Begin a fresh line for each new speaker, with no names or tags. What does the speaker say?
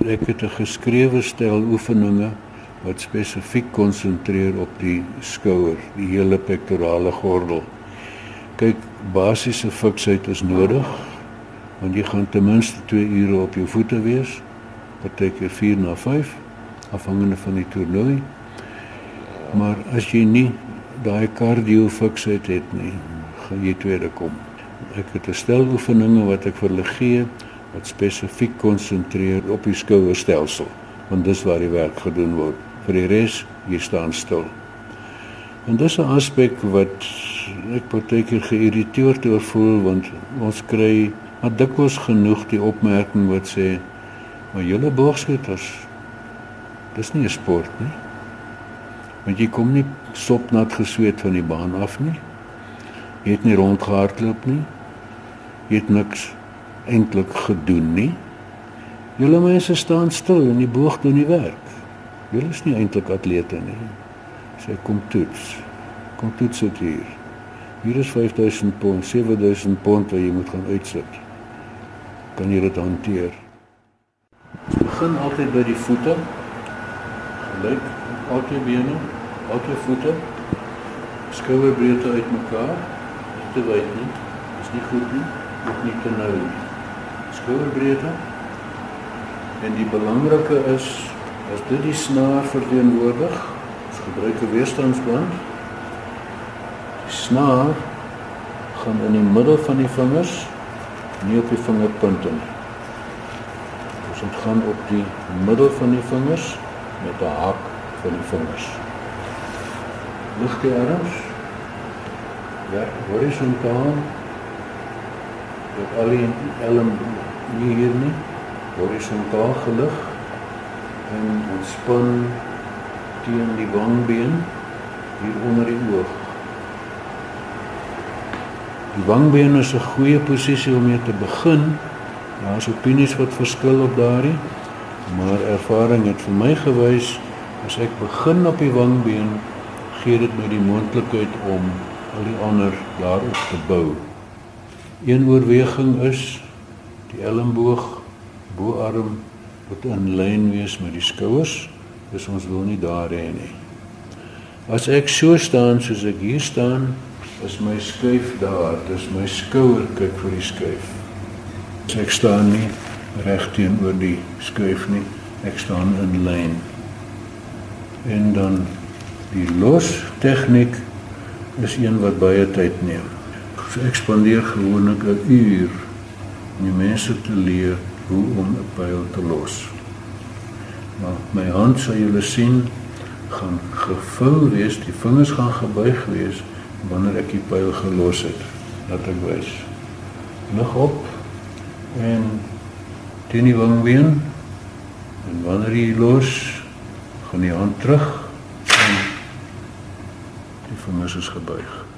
Ek het 'n geskrewe stel oefeninge wat spesifiek konsentreer op die skouer, die hele pektorale gordel. Kyk, basiese fiksheid is nodig want jy gaan ten minste 2 ure op jou voete wees, partykeer 4 na 5 afhangende van die toernooi. Maar as jy nie daai cardio fiksheid het nie, gaan jy tweede kom. Ek het 'n stel oefeninge wat ek vir hulle gee wat spesifiek konsentreer op die skouerstelsel, want dis waar die werk gedoen word. Vir die res, jy staan stil. En dis 'n aspek wat ek partykeer geïrriteerd oor voel want ons kry maar dikwels genoeg die opmerking wat sê maar julle boogskutters dis nie 'n sport nie. Want jy kom nie sopnat gesweet van die baan af nie. Jy het nie rondgehardloop nie. Jy het niks eintlik gedoen nie. Julle mense staan stil en die boog doen die werk. Julle is nie eintlik atlete nie. Sy kom toets. Kom toets dit hier. Hier is 5000 pond, 7000 pond wat jy moet gaan uitsit. Kan jy dit hanteer? Begin altyd by die voete. Gelyk al twee bene, al twee voete. Skouerbreedte uitmekaar. Nie te wyd nie. Dis nie goed nie, ook nie te nou nie skouerbreedte. En die belangrike is as dit die snaar verteenwoordig, ons gebruik 'n weerstandsband. Die snaar gaan in die middel van die vingers, nie op die vingerpunte nie. Ons gaan op die middel van die vingers met 'n haak van die vingers. Lig die arms. Ja, horisontaal. Dit al die elm nie hier nie. Horisontaal gelig en ontspan teen die wangbeen hier onder die oog. Die wangbeen is 'n goeie posisie om mee te begin. Daar's opinies wat verskil op daardie, maar ervaring het vir my gewys as ek begin op die wangbeen, gee dit my die moontlikheid om al die ander daarop te bou. Een oorweging is die elmboog boarm moet in lyn wees met die skouers dis ons wil nie daar hê nie. As ek so staan soos ek hier staan is my skuif daar dis my skouer kyk vir die skuif. As ek staan nie reg teenoor die skuif nie ek staan in lyn. En dan die los tegniek is een wat baie tyd neem. Ek spandeer gewoonlik 'n uur om die mense te leer hoe om 'n pyl te los. Maar my hand sal julle sien gaan gevou wees, die vingers gaan gebuig wees wanneer ek die pyl gelos het. Laat ek wys. Lig op en teen die wangbeen en wanneer jy los, gaan die hand terug en die vingers is gebuig.